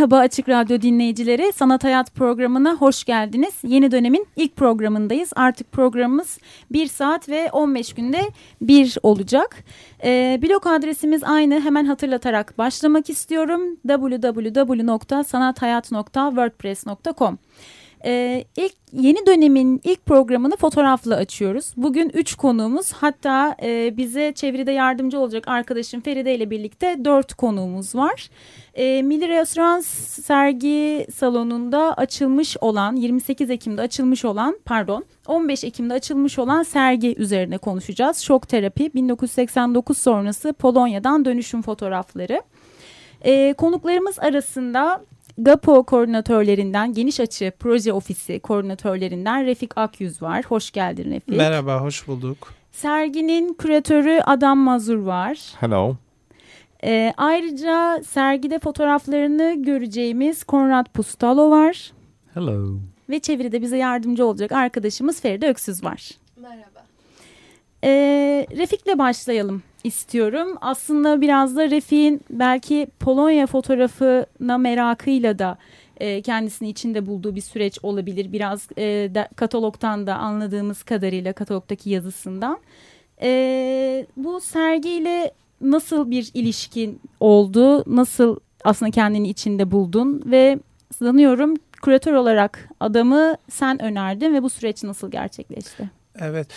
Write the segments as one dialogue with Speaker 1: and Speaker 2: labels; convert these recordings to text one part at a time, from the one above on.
Speaker 1: Merhaba Açık Radyo dinleyicileri. Sanat Hayat programına hoş geldiniz. Yeni dönemin ilk programındayız. Artık programımız 1 saat ve 15 günde bir olacak. Ee, blog adresimiz aynı. Hemen hatırlatarak başlamak istiyorum. www.sanathayat.wordpress.com ee, ilk yeni dönemin ilk programını fotoğrafla açıyoruz. Bugün üç konuğumuz hatta e, bize çeviride yardımcı olacak arkadaşım Feride ile birlikte dört konuğumuz var. E, Milli Restoran sergi salonunda açılmış olan 28 Ekim'de açılmış olan pardon 15 Ekim'de açılmış olan sergi üzerine konuşacağız. Şok terapi 1989 sonrası Polonya'dan dönüşüm fotoğrafları. E, konuklarımız arasında GAPO koordinatörlerinden Geniş Açı Proje Ofisi koordinatörlerinden Refik Akyüz var. Hoş geldin Refik.
Speaker 2: Merhaba, hoş bulduk.
Speaker 1: Serginin küratörü Adam Mazur var.
Speaker 3: Hello.
Speaker 1: Ee, ayrıca sergide fotoğraflarını göreceğimiz Konrad Pustalo var.
Speaker 3: Hello.
Speaker 1: Ve çeviride bize yardımcı olacak arkadaşımız Feride Öksüz var.
Speaker 4: Merhaba.
Speaker 1: Ee, Refik'le başlayalım istiyorum. Aslında biraz da Refik'in belki Polonya fotoğrafına merakıyla da e, kendisini içinde bulduğu bir süreç olabilir. Biraz e, de, katalogdan da anladığımız kadarıyla katalogdaki yazısından. E, bu sergiyle nasıl bir ilişkin oldu? Nasıl aslında kendini içinde buldun? Ve sanıyorum küratör olarak adamı sen önerdin ve bu süreç nasıl gerçekleşti?
Speaker 2: Evet.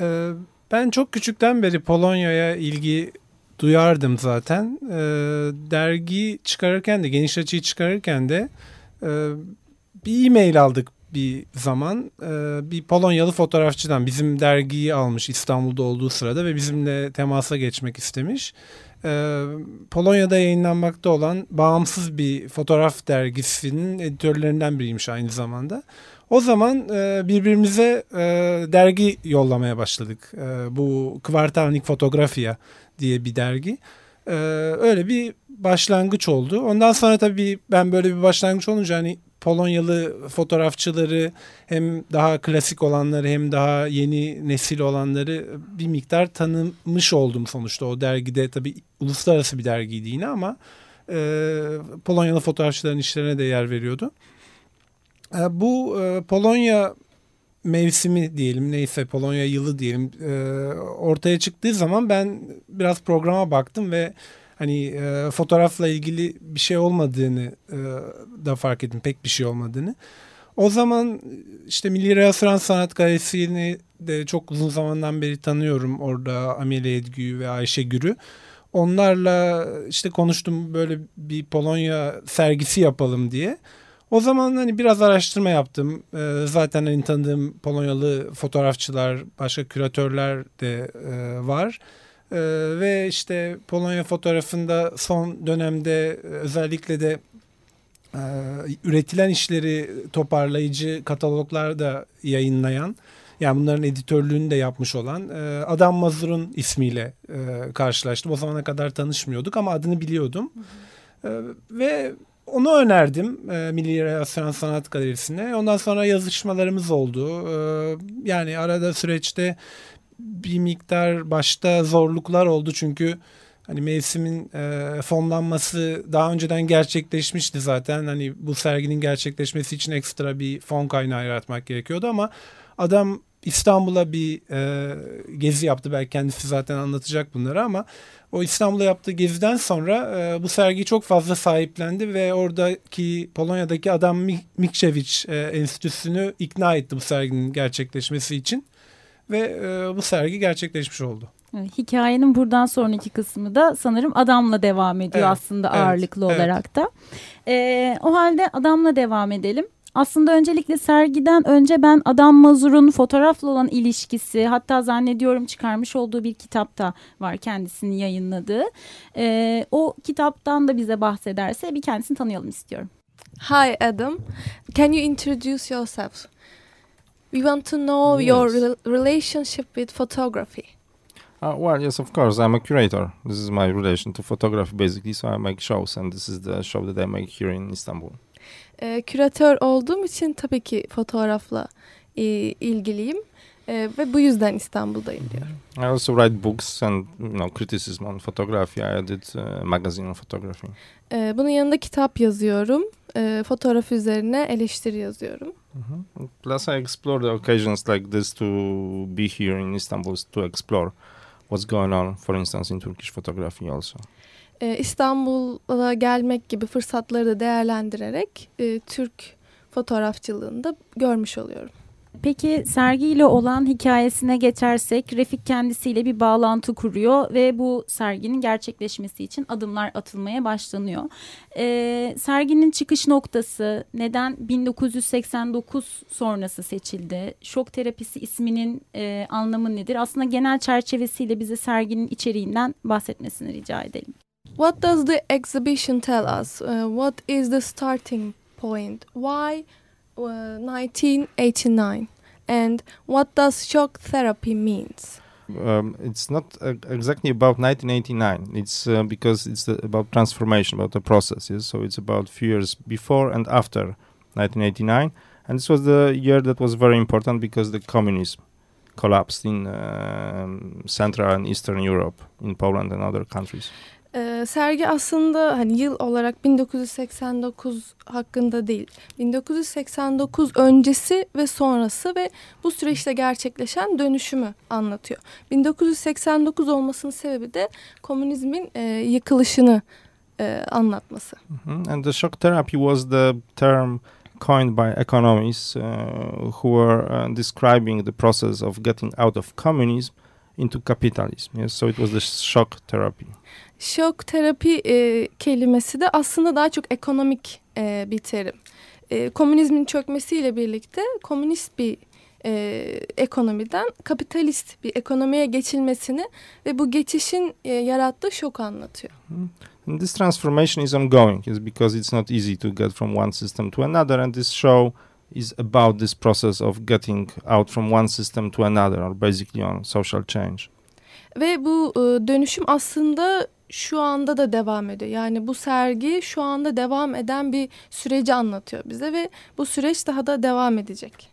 Speaker 2: Ee, ben çok küçükten beri Polonya'ya ilgi duyardım zaten. Ee, dergi çıkarırken de, geniş açıyı çıkarırken de e, bir e-mail aldık bir zaman. Ee, bir Polonyalı fotoğrafçıdan bizim dergiyi almış İstanbul'da olduğu sırada ve bizimle temasa geçmek istemiş. Ee, Polonya'da yayınlanmakta olan bağımsız bir fotoğraf dergisinin editörlerinden biriymiş aynı zamanda. O zaman e, birbirimize e, dergi yollamaya başladık. E, bu Kvartalnik Fotografya diye bir dergi. E, öyle bir başlangıç oldu. Ondan sonra tabii ben böyle bir başlangıç olunca hani Polonyalı fotoğrafçıları hem daha klasik olanları hem daha yeni nesil olanları bir miktar tanımış oldum sonuçta. O dergide tabii uluslararası bir dergiydi yine ama e, Polonyalı fotoğrafçıların işlerine de yer veriyordu. E, bu e, Polonya mevsimi diyelim neyse Polonya yılı diyelim e, ortaya çıktığı zaman ben biraz programa baktım ve hani fotoğrafla ilgili bir şey olmadığını da fark ettim pek bir şey olmadığını. O zaman işte Milli Restoran Sanat Galerisi'ni de çok uzun zamandan beri tanıyorum orada Amelie Edgü ve Ayşe Gür'ü. Onlarla işte konuştum böyle bir Polonya sergisi yapalım diye. O zaman hani biraz araştırma yaptım. Ee, zaten hani tanıdığım Polonyalı fotoğrafçılar, başka küratörler de e, var. Ee, ve işte Polonya fotoğrafında son dönemde özellikle de e, üretilen işleri toparlayıcı kataloglar da yayınlayan, yani bunların editörlüğünü de yapmış olan e, Adam Mazur'un ismiyle e, karşılaştım. O zamana kadar tanışmıyorduk ama adını biliyordum. Hı hı. E, ve onu önerdim e, Milli Restoran Sanat Galerisi'ne. Ondan sonra yazışmalarımız oldu. E, yani arada süreçte bir miktar başta zorluklar oldu çünkü hani mevsimin e, fonlanması daha önceden gerçekleşmişti zaten. Hani bu serginin gerçekleşmesi için ekstra bir fon kaynağı yaratmak gerekiyordu ama adam İstanbul'a bir e, gezi yaptı. Belki kendisi zaten anlatacak bunları ama o İstanbul'a yaptığı geziden sonra e, bu sergiyi çok fazla sahiplendi ve oradaki Polonya'daki Adam Mikşeviç e, Enstitüsü'nü ikna etti bu serginin gerçekleşmesi için ve e, bu sergi gerçekleşmiş oldu.
Speaker 1: Hikayenin buradan sonraki kısmı da sanırım adamla devam ediyor evet, aslında ağırlıklı evet, olarak da. E, o halde adamla devam edelim. Aslında öncelikle sergiden önce ben Adam Mazur'un fotoğrafla olan ilişkisi hatta zannediyorum çıkarmış olduğu bir kitapta var kendisini yayınladığı. Ee, o kitaptan da bize bahsederse bir kendisini tanıyalım istiyorum.
Speaker 3: Hi Adam, can you introduce yourself? We want to know
Speaker 5: Yes.
Speaker 3: your rel relationship with photography.
Speaker 5: Uh, well, yes, of course. I'm a curator. This is my relation to photography, basically. So I make shows, and this is the show that I make here in Istanbul.
Speaker 3: Ee, küratör olduğum için tabii ki fotoğrafla e, ilgiliyim Ee, ve bu yüzden İstanbul'dayım diyorum.
Speaker 5: I also write books and you know criticism on photography. I did a magazine on photography.
Speaker 3: Ee, bunun yanında kitap yazıyorum, Ee, fotoğraf üzerine eleştiri yazıyorum.
Speaker 5: Mhm. Plus, I explore the occasions like this to be here in Istanbul to explore what's going on, for instance, in Turkish photography also.
Speaker 3: Ee, İstanbul'a gelmek gibi fırsatları da değerlendirerek e, Türk fotoğrafçılığını da görmüş oluyorum.
Speaker 1: Peki sergiyle olan hikayesine geçersek Refik kendisiyle bir bağlantı kuruyor ve bu serginin gerçekleşmesi için adımlar atılmaya başlanıyor. Ee, serginin çıkış noktası neden 1989 sonrası seçildi? Şok terapisi isminin e, anlamı nedir? Aslında genel çerçevesiyle bize serginin içeriğinden bahsetmesini rica edelim.
Speaker 3: What does the exhibition tell us? Uh, what is the starting point? Why uh, 1989? And what does shock therapy means?
Speaker 5: Um, it's not uh, exactly about 1989. It's uh, because it's uh, about transformation, about the processes. So it's about few years before and after 1989, and this was the year that was very important because the communism collapsed in um, Central and Eastern Europe, in Poland and other countries.
Speaker 3: Ee, sergi aslında hani yıl olarak 1989 hakkında değil. 1989 öncesi ve sonrası ve bu süreçte gerçekleşen dönüşümü anlatıyor. 1989 olmasının sebebi de komünizmin e, yıkılışını e, anlatması.
Speaker 5: Mhm. And the shock therapy was the term coined by economists uh, who were uh, describing the process of getting out of communism into capitalism. Yes, so it was the shock therapy.
Speaker 3: Şok terapi e, kelimesi de aslında daha çok ekonomik e, bir terim. E, komünizmin çökmesiyle birlikte komünist bir e, ekonomiden kapitalist bir ekonomiye geçilmesini ve bu geçişin e, yarattığı şok anlatıyor.
Speaker 5: And this transformation is ongoing, is because it's not easy to get from one system to another. And this show is about this process of getting out from one system to another, or basically on social change.
Speaker 3: Ve bu e, dönüşüm aslında şu anda da devam ediyor. Yani bu sergi şu anda devam eden bir süreci anlatıyor bize ve bu süreç daha da devam edecek.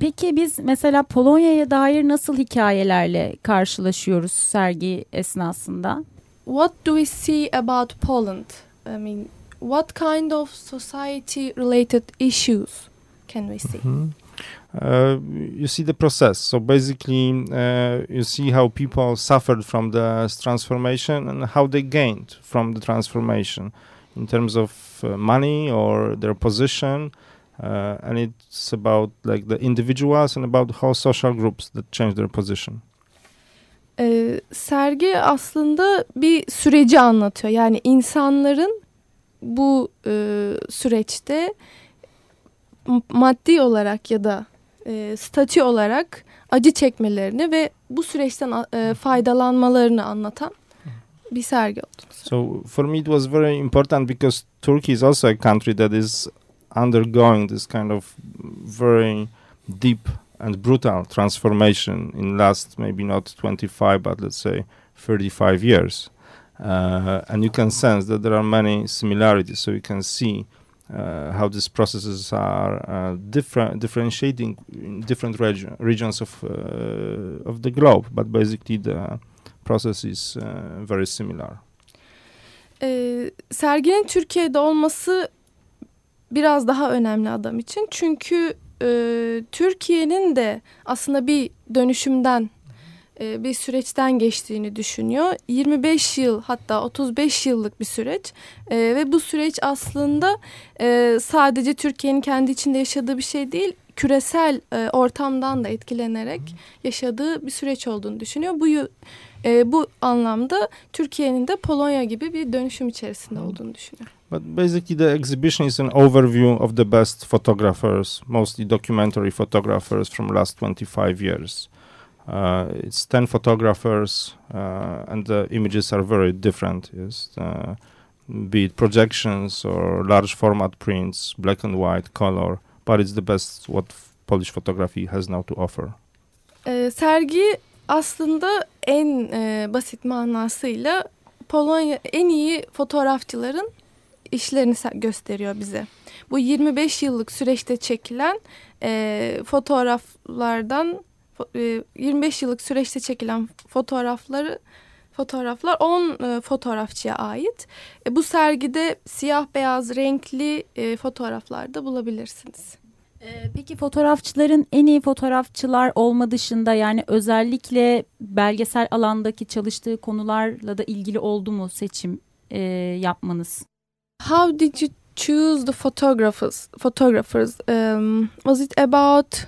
Speaker 1: Peki biz mesela Polonya'ya dair nasıl hikayelerle karşılaşıyoruz sergi esnasında?
Speaker 3: What do we see about Poland? I mean, what kind of society related issues can we see?
Speaker 5: Mhm. Uh, you see the process. So basically, uh, you see how people suffered from the transformation and how they gained from the transformation in terms of uh, money or their position. Uh, and it's about like the individuals and about whole social groups that change their position.
Speaker 3: Ee, sergi aslında bir süreci anlatıyor. Yani insanların bu e, süreçte maddi olarak ya da e, statü olarak acı çekmelerini ve bu süreçten e, faydalanmalarını anlatan bir sergi oldu.
Speaker 5: So for me, it was very important because Turkey is also a country that is undergoing this kind of very deep and brutal transformation in last maybe not 25 but let's say 35 years uh, and you can sense that there are many similarities so you can see uh, how these processes are uh, different differentiating in different region, regions of uh, of the globe but basically the process is uh, very similar
Speaker 3: Ee, serginin Türkiye'de olması biraz daha önemli adam için. Çünkü e, Türkiye'nin de aslında bir dönüşümden, bir süreçten geçtiğini düşünüyor. 25 yıl hatta 35 yıllık bir süreç E, ve bu süreç aslında e, sadece Türkiye'nin kendi içinde yaşadığı bir şey değil, küresel e, ortamdan da etkilenerek yaşadığı bir süreç olduğunu düşünüyor. Bu e, bu anlamda Türkiye'nin de Polonya gibi bir dönüşüm içerisinde olduğunu düşünüyor.
Speaker 5: But basically, the exhibition is an overview of the best photographers, mostly documentary photographers from last 25 years. Uh, it's 10 photographers, uh, and the images are very different. Yes, uh, be it projections or large format prints, black and white, color. But it's the best what Polish photography has now to offer.
Speaker 3: Ee, sergi aslında en e, basit manasıyla Polonya en iyi fotoğrafçıların işlerini gösteriyor bize. Bu 25 yıllık süreçte çekilen e, fotoğraflardan fo- e, 25 yıllık süreçte çekilen fotoğrafları fotoğraflar 10 e, fotoğrafçıya ait. E, bu sergide siyah beyaz renkli e, fotoğraflar da bulabilirsiniz.
Speaker 1: Peki fotoğrafçıların en iyi fotoğrafçılar olma dışında yani özellikle belgesel alandaki çalıştığı konularla da ilgili oldu mu seçim e, yapmanız?
Speaker 3: How did you choose the photographers? Photographers um, was it about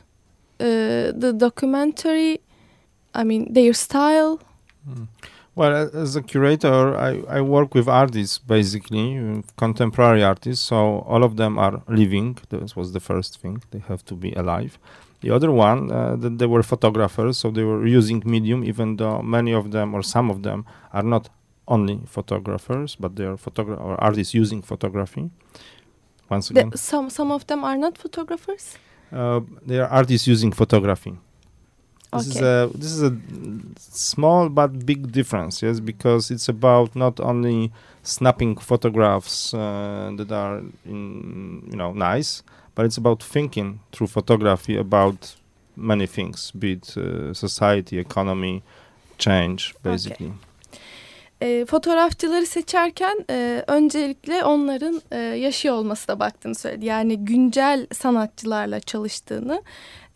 Speaker 3: the documentary? I mean, their style.
Speaker 5: Well, as a curator, I, I work with artists basically, uh, contemporary artists. So all of them are living. This was the first thing. They have to be alive. The other one, uh, that they were photographers, so they were using medium, even though many of them or some of them are not only photographers, but they are photogra- or artists using photography. Once
Speaker 3: The-
Speaker 5: again,
Speaker 3: some some of them are not photographers.
Speaker 5: Uh, they are artists using photography. This is a this is a small but big difference, yes, because it's about not only snapping photographs uh, that are in, you know nice, but it's about thinking through photography about many things, be it uh, society, economy, change, basically.
Speaker 3: E, fotoğrafçıları seçerken e, öncelikle onların e, yaşıyor olmasına baktığını söyledi. Yani güncel sanatçılarla çalıştığını,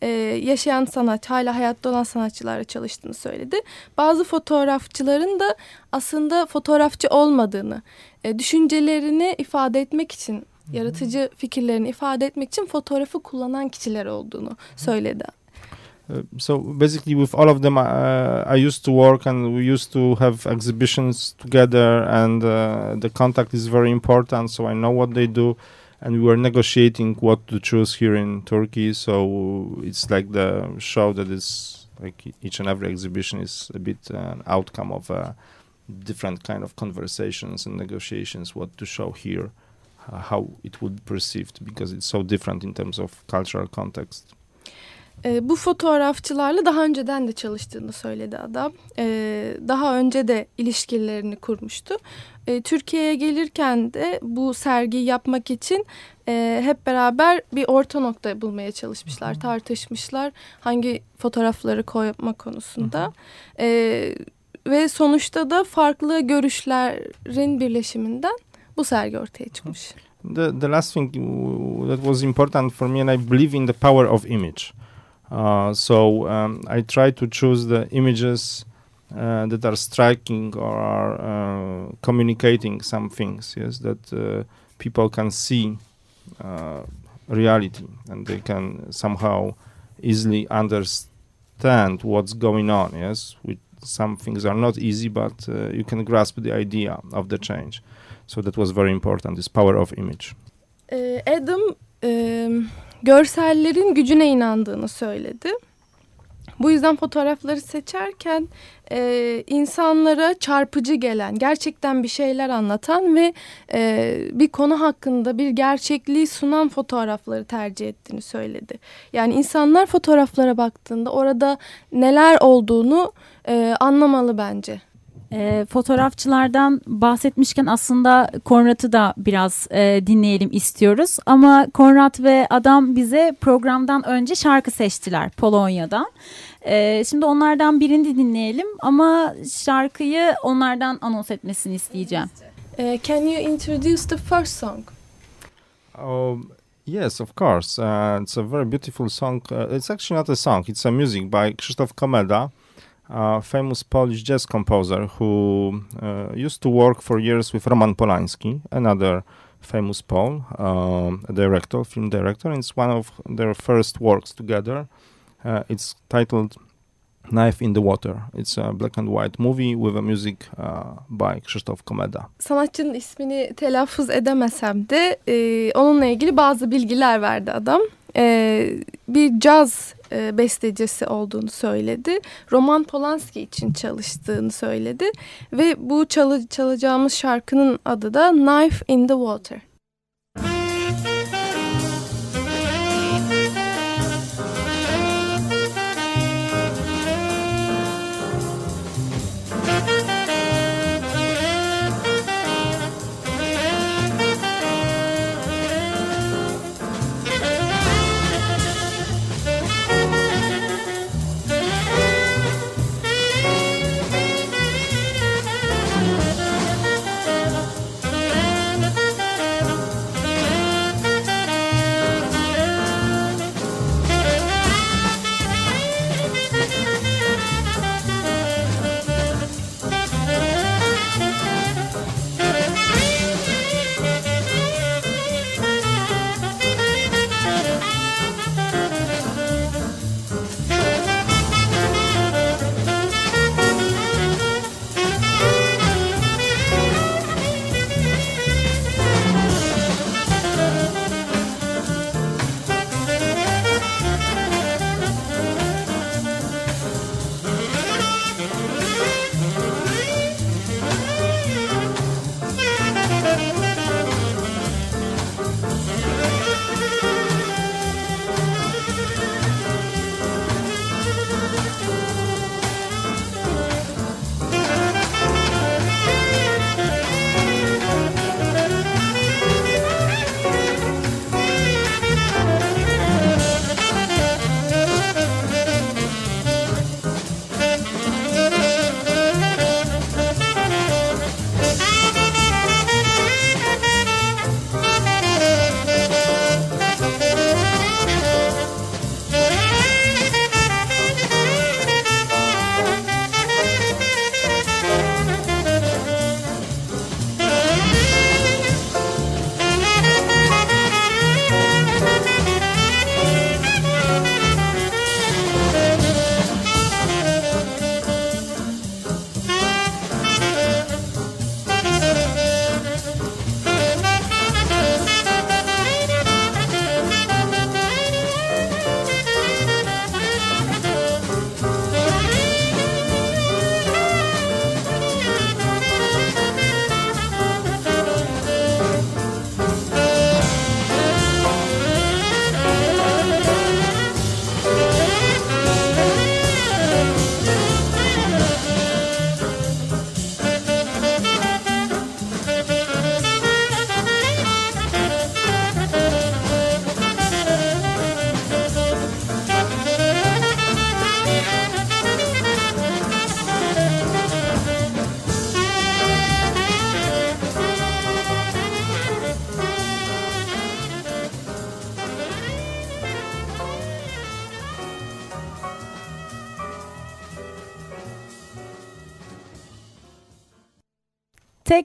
Speaker 3: e, yaşayan sanat, hala hayatta olan sanatçılarla çalıştığını söyledi. Bazı fotoğrafçıların da aslında fotoğrafçı olmadığını, e, düşüncelerini ifade etmek için, yaratıcı fikirlerini ifade etmek için fotoğrafı kullanan kişiler olduğunu söyledi.
Speaker 5: Uh, so basically, with all of them, uh, I used to work and we used to have exhibitions together, and uh, the contact is very important. So I know what they do, and we were negotiating what to choose here in Turkey. So it's like the show that is like each and every exhibition is a bit uh, an outcome of uh, different kind of conversations and negotiations. What to show here, how it would be perceived, because it's so different in terms of cultural context.
Speaker 3: E, bu fotoğrafçılarla daha önceden de çalıştığını söyledi adam. E, daha önce de ilişkilerini kurmuştu. E, Türkiye'ye gelirken de bu sergiyi yapmak için e, hep beraber bir orta nokta bulmaya çalışmışlar, tartışmışlar hangi fotoğrafları koyma konusunda. E, ve sonuçta da farklı görüşlerin birleşiminden bu sergi ortaya çıkmış.
Speaker 5: The the last thing that was important for me, and I believe in the power of image. Uh, so um, I try to choose the images uh, that are striking or are uh, communicating some things. Yes, that uh, people can see uh, reality and they can somehow easily understand what's going on. Yes, with some things are not easy, but uh, you can grasp the idea of the change. So that was very important. This power of image.
Speaker 3: E, Adam e, görsellerin gücüne inandığını söyledi. Bu yüzden fotoğrafları seçerken e, insanlara çarpıcı gelen, gerçekten bir şeyler anlatan ve e, bir konu hakkında bir gerçekliği sunan fotoğrafları tercih ettiğini söyledi. Yani insanlar fotoğraflara baktığında orada neler olduğunu e, anlamalı bence.
Speaker 1: E, fotoğrafçılardan bahsetmişken aslında Konrad'ı da biraz e, dinleyelim istiyoruz. Ama Konrad ve adam bize programdan önce şarkı seçtiler Polonya'dan. E, şimdi onlardan birini dinleyelim ama şarkıyı onlardan anons etmesini isteyeceğim.
Speaker 3: E, can you introduce the first song?
Speaker 5: Um, yes, of course. Uh, it's a very beautiful song. Uh, it's actually not a song. It's a music by Krzysztof Komeda, a famous Polish jazz composer who used to work for years with Roman Polanski, another famous Pole, um, director, film director. It's one of their first works together. It's titled Knife in the Water. It's a black and white movie with a music uh, by Krzysztof Komeda.
Speaker 3: Sanatçının ismini telaffuz edemesem de e, onunla ilgili bazı bilgiler verdi adam. E, bir caz e, bestecisi olduğunu söyledi. Roman Polanski için çalıştığını söyledi. Ve bu çalı, çalacağımız şarkının adı da Knife in the Water.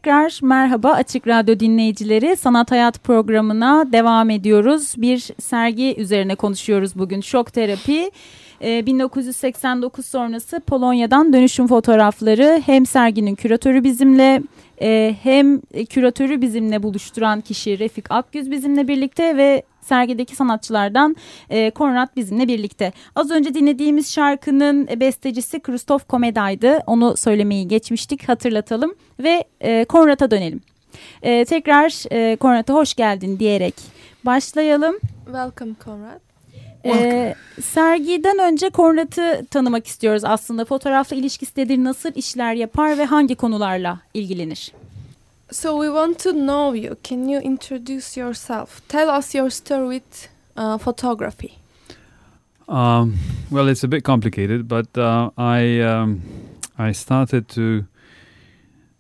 Speaker 1: Tekrar merhaba Açık Radyo dinleyicileri. Sanat Hayat programına devam ediyoruz. Bir sergi üzerine konuşuyoruz bugün. Şok terapi. 1989 ee, sonrası Polonya'dan dönüşüm fotoğrafları hem serginin küratörü bizimle e, hem küratörü bizimle buluşturan kişi Refik Akgüz bizimle birlikte ve sergideki sanatçılardan e, Konrad bizimle birlikte. Az önce dinlediğimiz şarkının bestecisi Krzysztof Komeda'ydı. Onu söylemeyi geçmiştik hatırlatalım ve e, Konrad'a dönelim. E, tekrar e, Konrad'a hoş geldin diyerek başlayalım.
Speaker 3: Welcome Konrad.
Speaker 1: Ee, sergiden önce Konrad'ı tanımak istiyoruz aslında. Fotoğrafla ilişkisi nedir, nasıl işler yapar ve hangi konularla ilgilenir?
Speaker 3: So we want to know you. Can you introduce yourself? Tell us your story with uh, photography.
Speaker 6: Um, well, it's a bit complicated, but uh, I um, I started to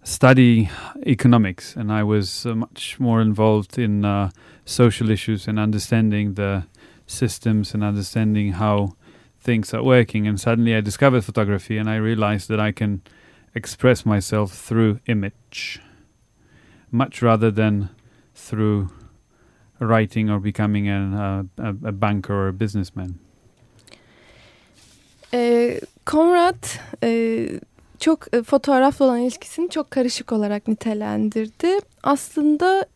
Speaker 6: study economics, and I was uh, much more involved in uh, social issues and understanding the systems and understanding how things are working. And suddenly, I discovered photography, and I realized that I can express myself through image much rather than through writing or becoming uh, a, a banker or a businessman.
Speaker 3: Conrad e, çok fotoğrafla olan ilişkisini çok karışık olarak nitelendirdi. Aslında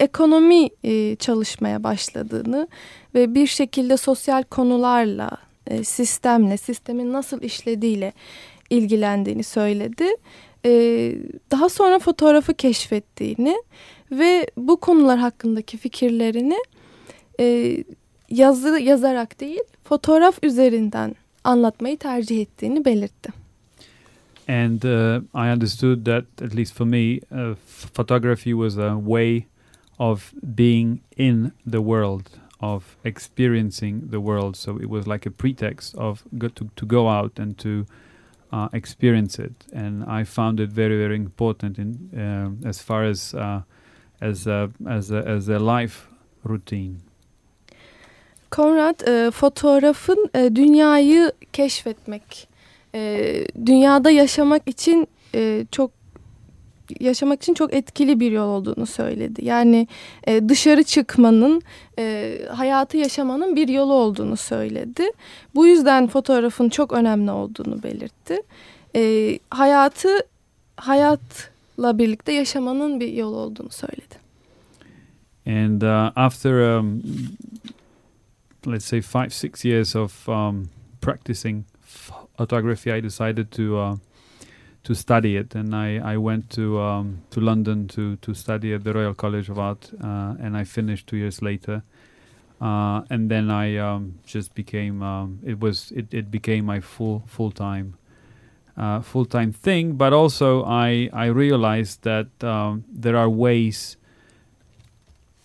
Speaker 3: ekonomi e, çalışmaya başladığını ve bir şekilde sosyal konularla, e, sistemle, sistemin nasıl işlediğiyle ilgilendiğini söyledi. E, daha sonra fotoğrafı keşfettiğini ve bu konular hakkındaki fikirlerini e, yazı yazarak değil, fotoğraf üzerinden anlatmayı tercih ettiğini belirtti.
Speaker 6: And uh, I understood that, at least for me, uh, photography was a way of being in the world, of experiencing the world. So it was like a pretext of go to, to go out and to uh, experience it. And I found it very, very important in uh, as far as uh, as a, as a, as a life routine.
Speaker 3: Konrad e, fotoğrafın e, dünyayı keşfetmek, e, dünyada yaşamak için e, çok yaşamak için çok etkili bir yol olduğunu söyledi. Yani e, dışarı çıkmanın, e, hayatı yaşamanın bir yolu olduğunu söyledi. Bu yüzden fotoğrafın çok önemli olduğunu belirtti. E, hayatı hayatla birlikte yaşamanın bir yol olduğunu söyledi.
Speaker 6: And uh, after, um, let's say, five, six years of um, practicing photography, I decided to uh, to study it, and I, I went to um, to London to to study at the Royal College of Art, uh, and I finished two years later. Uh, and then I um, just became um, it was it, it became my full full time uh, full time thing. But also I I realized that um, there are ways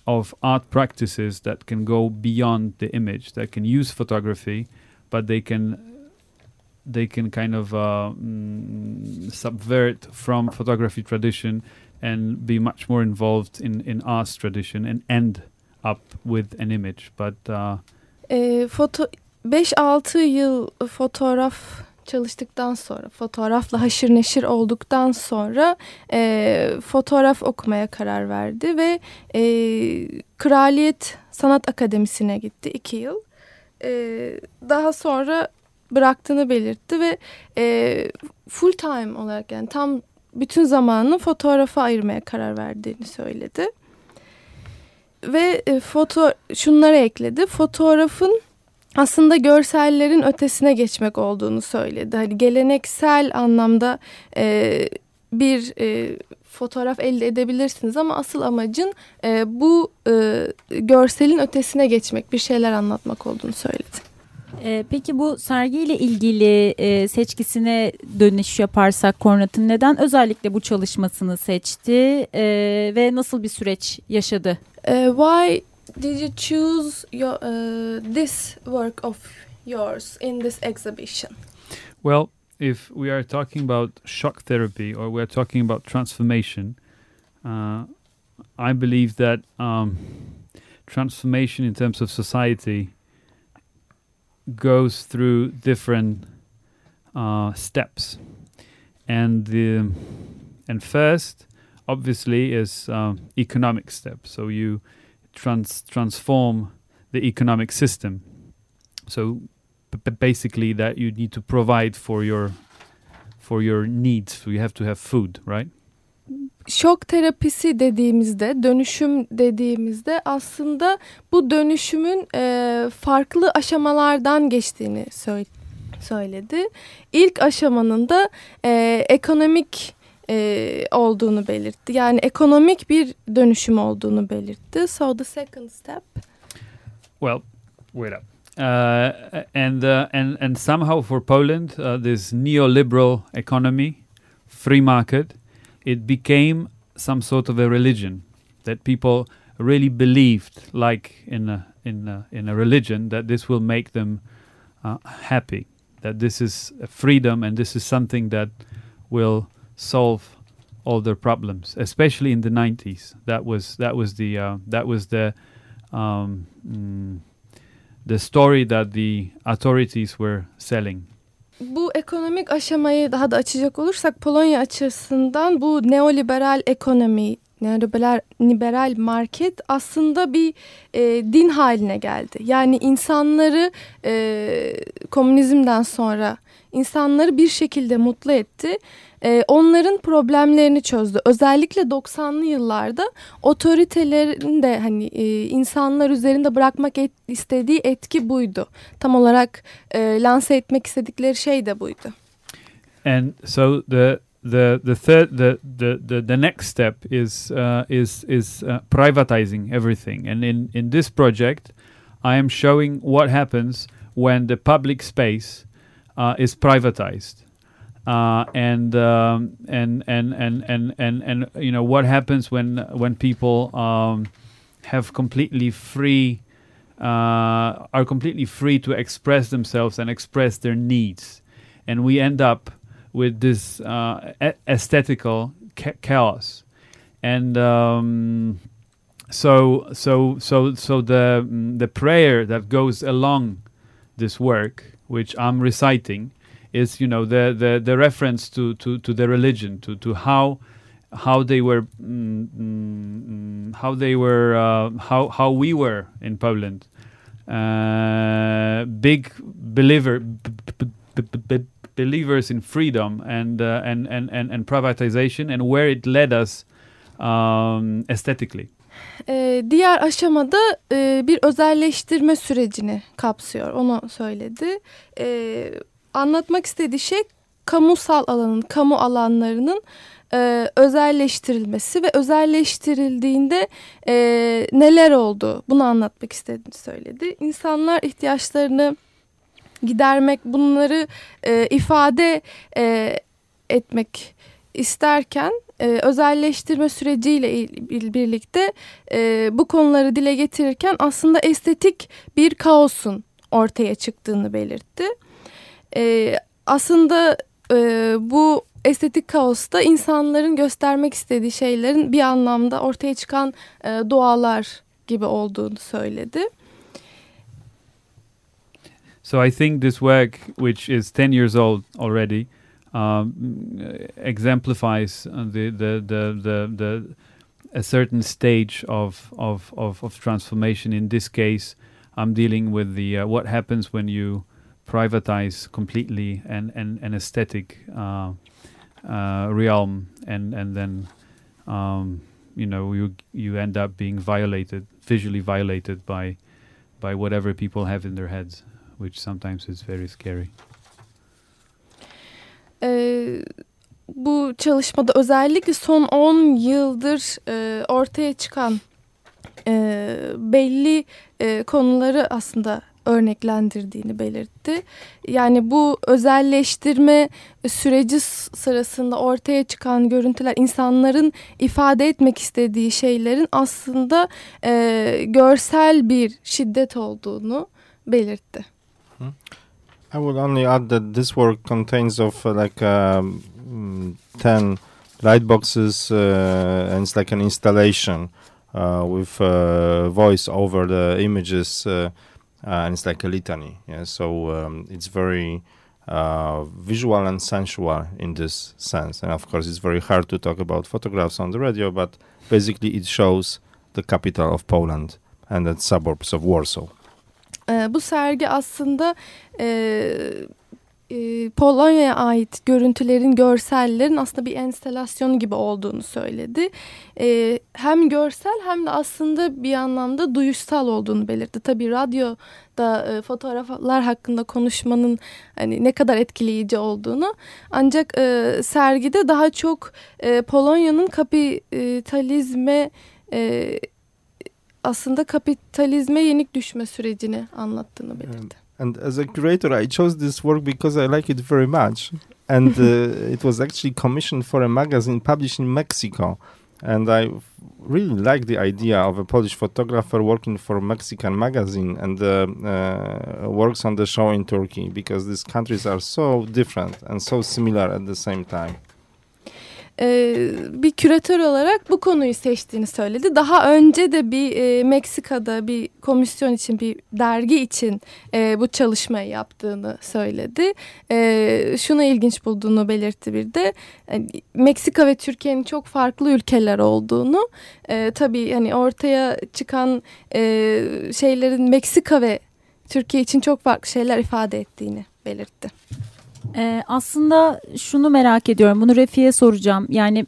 Speaker 6: of art practices that can go beyond the image that can use photography, but they can they can kind of uh, mm, subvert from photography tradition and be much more involved in in arts tradition and end up with an image. But uh,
Speaker 3: e, foto 5-6 yıl fotoğraf çalıştıktan sonra, fotoğrafla haşır neşir olduktan sonra e, fotoğraf okumaya karar verdi ve e, Kraliyet Sanat Akademisi'ne gitti iki yıl. E, daha sonra bıraktığını belirtti ve e, full time olarak yani tam bütün zamanını fotoğrafa ayırmaya karar verdiğini söyledi. Ve e, foto şunları ekledi. Fotoğrafın aslında görsellerin ötesine geçmek olduğunu söyledi. Hani geleneksel anlamda e, bir e, fotoğraf elde edebilirsiniz ama asıl amacın e, bu e, görselin ötesine geçmek, bir şeyler anlatmak olduğunu söyledi.
Speaker 1: Ee, peki bu sergiyle ilgili e, seçkisine dönüş yaparsak Kornat'ın neden özellikle bu çalışmasını seçti e, ve nasıl bir süreç yaşadı?
Speaker 3: Uh, why did you choose your, uh, this work of yours in this exhibition?
Speaker 6: well, if we are talking about shock therapy or we are talking about transformation, uh, I believe that um, transformation in terms of society goes through different uh, steps, and the and first, obviously, is um, economic step. So you trans transform the economic system. So basically, that you need to provide for your for your needs. So you have to have food, right?
Speaker 3: Şok terapisi dediğimizde, dönüşüm dediğimizde aslında bu dönüşümün e, farklı aşamalardan geçtiğini söyledi. İlk aşamanın da e, ekonomik e, olduğunu belirtti. Yani ekonomik bir dönüşüm olduğunu belirtti. So the second step.
Speaker 6: Well, wait up. Uh, and uh, and and somehow for Poland, uh, this neoliberal economy, free market, it became some sort of a religion that people really believed, like in a in a, in a religion, that this will make them uh, happy, that this is freedom and this is something that will solve all their problems, especially in the 90s. That was that was the uh, that was the um, mm, the story that the authorities were selling
Speaker 3: Bu ekonomik aşamayı daha da açacak olursak Polonya açısından bu neoliberal ekonomi, neoliberal liberal market aslında bir e, din haline geldi. Yani insanları e, komünizmden sonra insanları bir şekilde mutlu etti. E, onların problemlerini çözdü. Özellikle 90'lı yıllarda otoritelerin de hani e, insanlar üzerinde bırakmak et, istediği etki buydu. Tam olarak e, lanse etmek istedikleri şey de buydu.
Speaker 6: And so the the the third the the the, the next step is uh, is is uh, privatizing everything. And in in this project, I am showing what happens when the public space uh, is privatized. Uh, and, um, and and and and and and you know what happens when when people um, have completely free uh, are completely free to express themselves and express their needs, and we end up with this uh, a- aesthetical ca- chaos, and um, so so so so the the prayer that goes along this work, which I'm reciting, is you know the the, the reference to, to, to the religion, to, to how how they were mm, mm, how they were uh, how how we were in Poland, uh, big believer believers in freedom and, uh, and and and and privatization and where it led us um, aesthetically.
Speaker 3: Ee, diğer aşamada e, bir özelleştirme sürecini kapsıyor. Onu söyledi. Ee, anlatmak istediği şey kamusal alanın, kamu alanlarının e, özelleştirilmesi ve özelleştirildiğinde e, neler oldu bunu anlatmak istediğini söyledi. İnsanlar ihtiyaçlarını gidermek, bunları e, ifade e, etmek isterken e, özelleştirme süreciyle birlikte e, bu konuları dile getirirken aslında estetik bir kaosun ortaya çıktığını belirtti. E, aslında e, bu estetik kaosta insanların göstermek istediği şeylerin bir anlamda ortaya çıkan e, doğalar gibi olduğunu söyledi.
Speaker 6: So I think this work, which is 10 years old already, um, exemplifies the, the, the, the, the a certain stage of, of, of, of transformation. In this case, I'm dealing with the uh, what happens when you privatize completely an, an, an aesthetic uh, uh, realm, and and then um, you know you you end up being violated, visually violated by by whatever people have in their heads, which sometimes is very scary.
Speaker 3: Ee, bu çalışmada özellikle son 10 yıldır e, ortaya çıkan e, belli e, konuları aslında örneklendirdiğini belirtti. Yani bu özelleştirme süreci sırasında ortaya çıkan görüntüler insanların ifade etmek istediği şeylerin aslında e, görsel bir şiddet olduğunu belirtti.
Speaker 5: I would only add that this work contains of uh, like um, 10 light boxes uh, and it's like an installation uh, with uh, voice over the images uh, and it's like a litany yeah? So um, it's very visual and sensual in this sense. And of course it's very hard to talk about photographs on the radio but basically it shows the capital of Poland and the suburbs of Warsaw
Speaker 3: E, bu sergi aslında e, e, Polonya'ya ait görüntülerin, görsellerin aslında bir enstalasyonu gibi olduğunu söyledi. E, hem görsel hem de aslında bir anlamda duyuşsal olduğunu belirtti. Tabii radyoda e, fotoğraflar hakkında konuşmanın hani ne kadar etkileyici olduğunu ancak e, sergide daha çok e, Polonya'nın kapitalizme e, aslında kapitalizme yenik düşme sürecini anlattığını belirtti.
Speaker 5: And as a curator, I chose this work because I like it very much. And uh, it was actually commissioned for a magazine published in Mexico. And I really like the idea of a Polish photographer working for a Mexican magazine and uh, uh, works on the show in Turkey because these countries are so different and so similar at the same time.
Speaker 3: E, bir küratör olarak bu konuyu seçtiğini söyledi. Daha önce de bir e, Meksika'da bir komisyon için bir dergi için e, bu çalışmayı yaptığını söyledi. E, şunu ilginç bulduğunu belirtti bir de e, Meksika ve Türkiye'nin çok farklı ülkeler olduğunu e, tabii hani ortaya çıkan e, şeylerin Meksika ve Türkiye için çok farklı şeyler ifade ettiğini belirtti.
Speaker 1: Ee, aslında şunu merak ediyorum. Bunu Refi'ye soracağım. Yani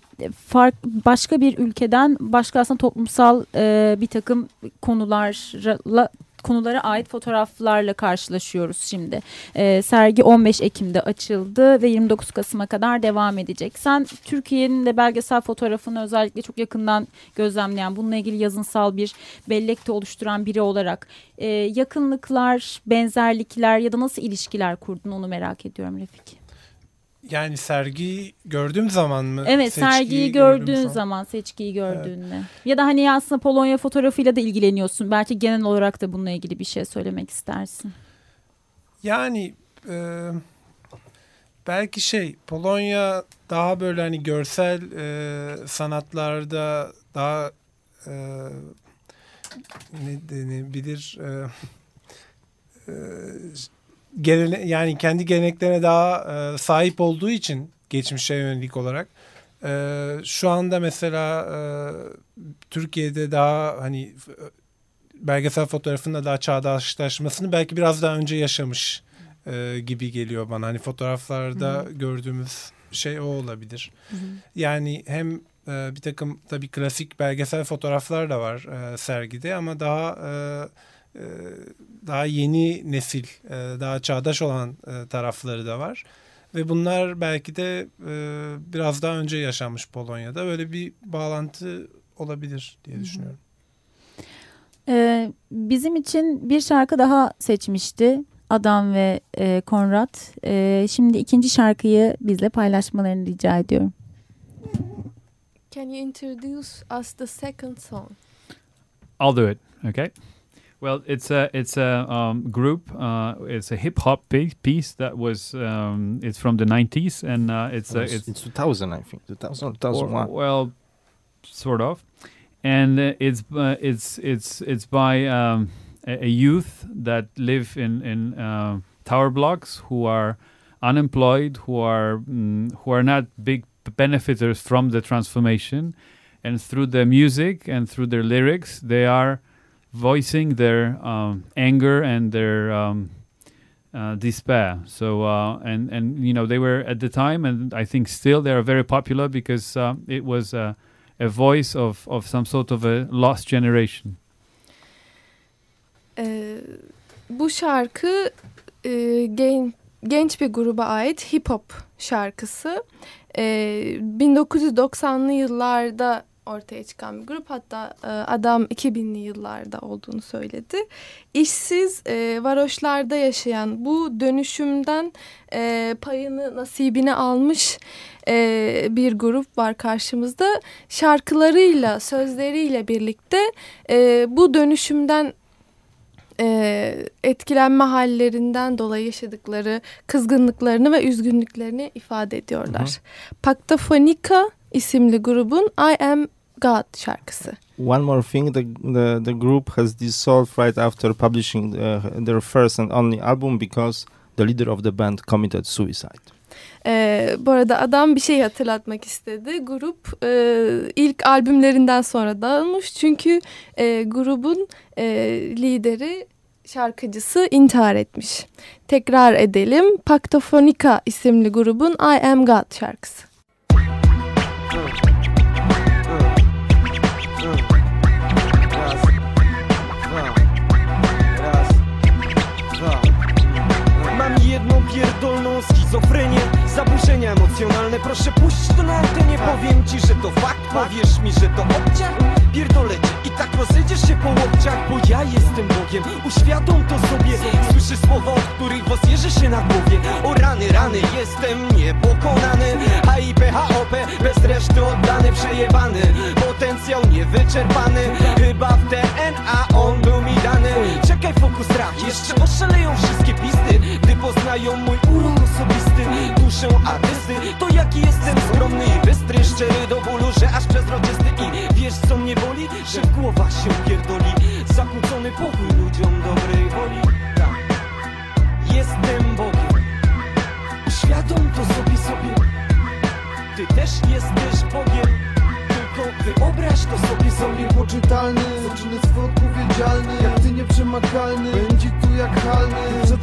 Speaker 1: fark başka bir ülkeden başka aslında toplumsal e, bir takım konularla konulara ait fotoğraflarla karşılaşıyoruz şimdi. E, sergi 15 Ekim'de açıldı ve 29 Kasım'a kadar devam edecek. Sen Türkiye'nin de belgesel fotoğrafını özellikle çok yakından gözlemleyen, bununla ilgili yazınsal bir bellek de oluşturan biri olarak e, yakınlıklar, benzerlikler ya da nasıl ilişkiler kurdun onu merak ediyorum Refik.
Speaker 2: Yani sergiyi gördüğüm zaman mı?
Speaker 1: Evet sergiyi gördüğün zaman. zaman seçkiyi gördüğünde. Evet. Ya da hani aslında Polonya fotoğrafıyla da ilgileniyorsun. Belki genel olarak da bununla ilgili bir şey söylemek istersin.
Speaker 2: Yani e, belki şey Polonya daha böyle hani görsel e, sanatlarda daha e, ne denebilir e, e, gelene, yani kendi geleneklerine daha e, sahip olduğu için geçmişe yönelik olarak e, şu anda mesela e, Türkiye'de daha hani belgesel fotoğrafında daha çağdaşlaşmasını belki biraz daha önce yaşamış e, gibi geliyor bana. Hani fotoğraflarda Hı-hı. gördüğümüz şey o olabilir. Hı-hı. Yani hem e, bir takım tabii klasik belgesel fotoğraflar da var e, sergide ama daha e, daha yeni nesil, e, daha çağdaş olan e, tarafları da var. Ve bunlar belki de biraz daha önce yaşanmış Polonya'da. Böyle bir bağlantı olabilir diye düşünüyorum.
Speaker 1: Ee, bizim için bir şarkı daha seçmişti. Adam ve e, Konrad. E, şimdi ikinci şarkıyı bizle paylaşmalarını rica ediyorum.
Speaker 3: Can you introduce us the second song?
Speaker 6: I'll do it, okay? Well, it's a it's a um, group. Uh, it's a hip hop piece that was um, it's from the nineties, and uh, it's,
Speaker 5: it's,
Speaker 6: it's
Speaker 5: it's two thousand, I think, two thousand, two thousand one.
Speaker 6: Well, sort of, and uh, it's uh, it's it's it's by um, a, a, youth that live in in uh, tower blocks who are unemployed, who are mm, who are not big benefiters from the transformation, and through the music and through their lyrics, they are voicing their um, anger and their um, uh, despair. So uh, and and you know they were at the time, and I think still they are very popular because uh, it was a, a voice of of some sort of a lost generation.
Speaker 3: Ee, bu şarkı e, gen, genç bir gruba ait hip hop şarkısı. Ee, 1990'lı yıllarda ortaya çıkan bir grup. Hatta e, adam 2000'li yıllarda olduğunu söyledi. İşsiz, e, varoşlarda yaşayan bu dönüşümden e, payını, nasibini almış e, bir grup var karşımızda. Şarkılarıyla, sözleriyle birlikte e, bu dönüşümden e, etkilenme hallerinden dolayı yaşadıkları kızgınlıklarını ve üzgünlüklerini ifade ediyorlar. Hı hı. Paktafonika isimli grubun I Am God şarkısı.
Speaker 5: One more thing, the, the, the group has dissolved right after publishing uh, their first and only album because the leader of the band committed suicide.
Speaker 3: Ee, bu arada adam bir şey hatırlatmak istedi. Grup e, ilk albümlerinden sonra dağılmış çünkü e, grubun e, lideri şarkıcısı intihar etmiş. Tekrar edelim. Paktofonika isimli grubun I Am God şarkısı.
Speaker 7: Schizofrenię Zaburzenia emocjonalne. Proszę puść to na antenie Powiem ci, że to fakt. Powiesz mi, że to obciach. Pierdolecie i tak rozejdziesz się po łokciach Bo ja jestem Bogiem. Uświadom to sobie. Słyszysz słowa, od których was jeży się na głowie. O rany, rany Jestem niepokonany. HIP, Bez reszty oddany, przejebany. Potencjał niewyczerpany. Chyba w DNA